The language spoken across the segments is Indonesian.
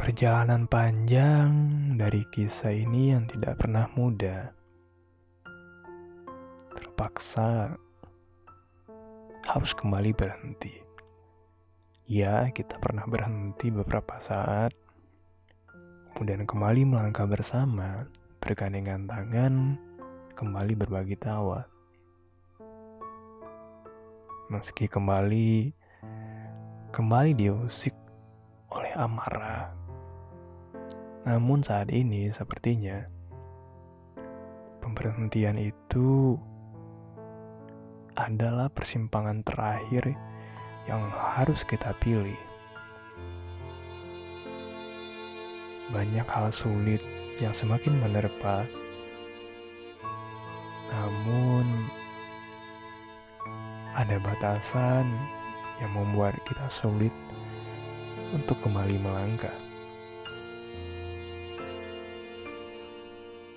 Perjalanan panjang dari kisah ini yang tidak pernah mudah. Terpaksa harus kembali berhenti. Ya, kita pernah berhenti beberapa saat, kemudian kembali melangkah bersama, bergandengan tangan, kembali berbagi tawa. Meski kembali, kembali diusik oleh amarah namun saat ini sepertinya pemberhentian itu adalah persimpangan terakhir yang harus kita pilih. Banyak hal sulit yang semakin menerpa, namun ada batasan yang membuat kita sulit untuk kembali melangkah.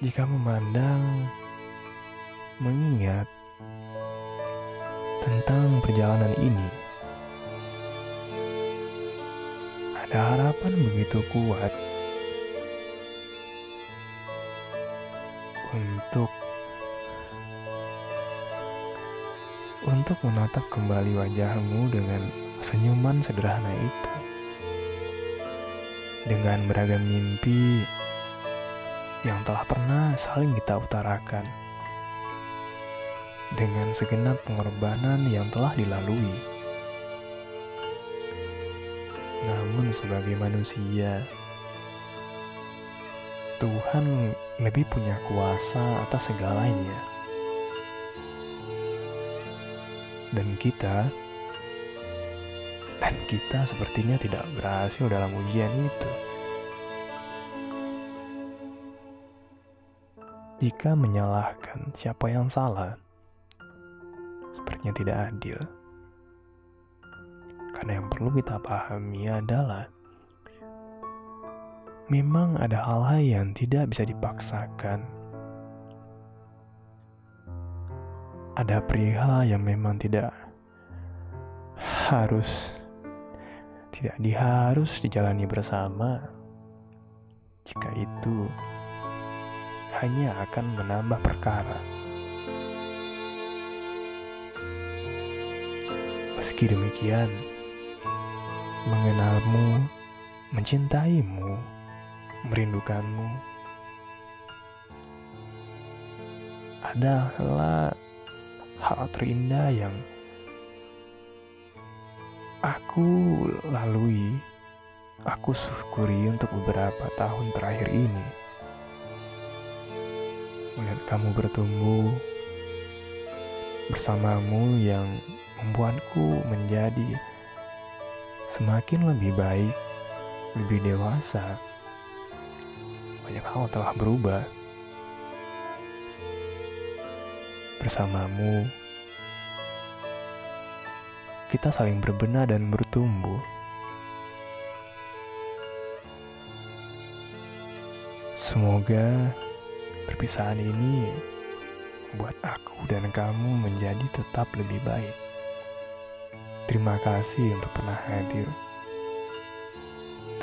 Jika memandang, mengingat tentang perjalanan ini, ada harapan begitu kuat untuk untuk menatap kembali wajahmu dengan senyuman sederhana itu. Dengan beragam mimpi yang telah pernah saling kita utarakan dengan segenap pengorbanan yang telah dilalui. Namun sebagai manusia, Tuhan lebih punya kuasa atas segalanya. Dan kita dan kita sepertinya tidak berhasil dalam ujian itu. Jika menyalahkan siapa yang salah, sepertinya tidak adil. Karena yang perlu kita pahami adalah memang ada hal-hal yang tidak bisa dipaksakan. Ada perihal yang memang tidak harus tidak diharus dijalani bersama. Jika itu hanya akan menambah perkara. Meski demikian, mengenalmu, mencintaimu, merindukanmu adalah hal terindah yang aku lalui, aku syukuri untuk beberapa tahun terakhir ini melihat kamu bertumbuh bersamamu yang membuatku menjadi semakin lebih baik, lebih dewasa. Banyak hal telah berubah. Bersamamu, kita saling berbenah dan bertumbuh. Semoga Perpisahan ini buat aku dan kamu menjadi tetap lebih baik. Terima kasih untuk pernah hadir.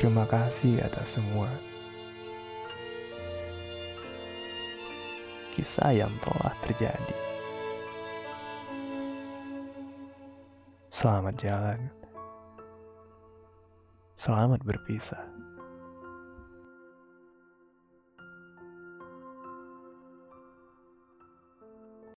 Terima kasih atas semua kisah yang telah terjadi. Selamat jalan. Selamat berpisah.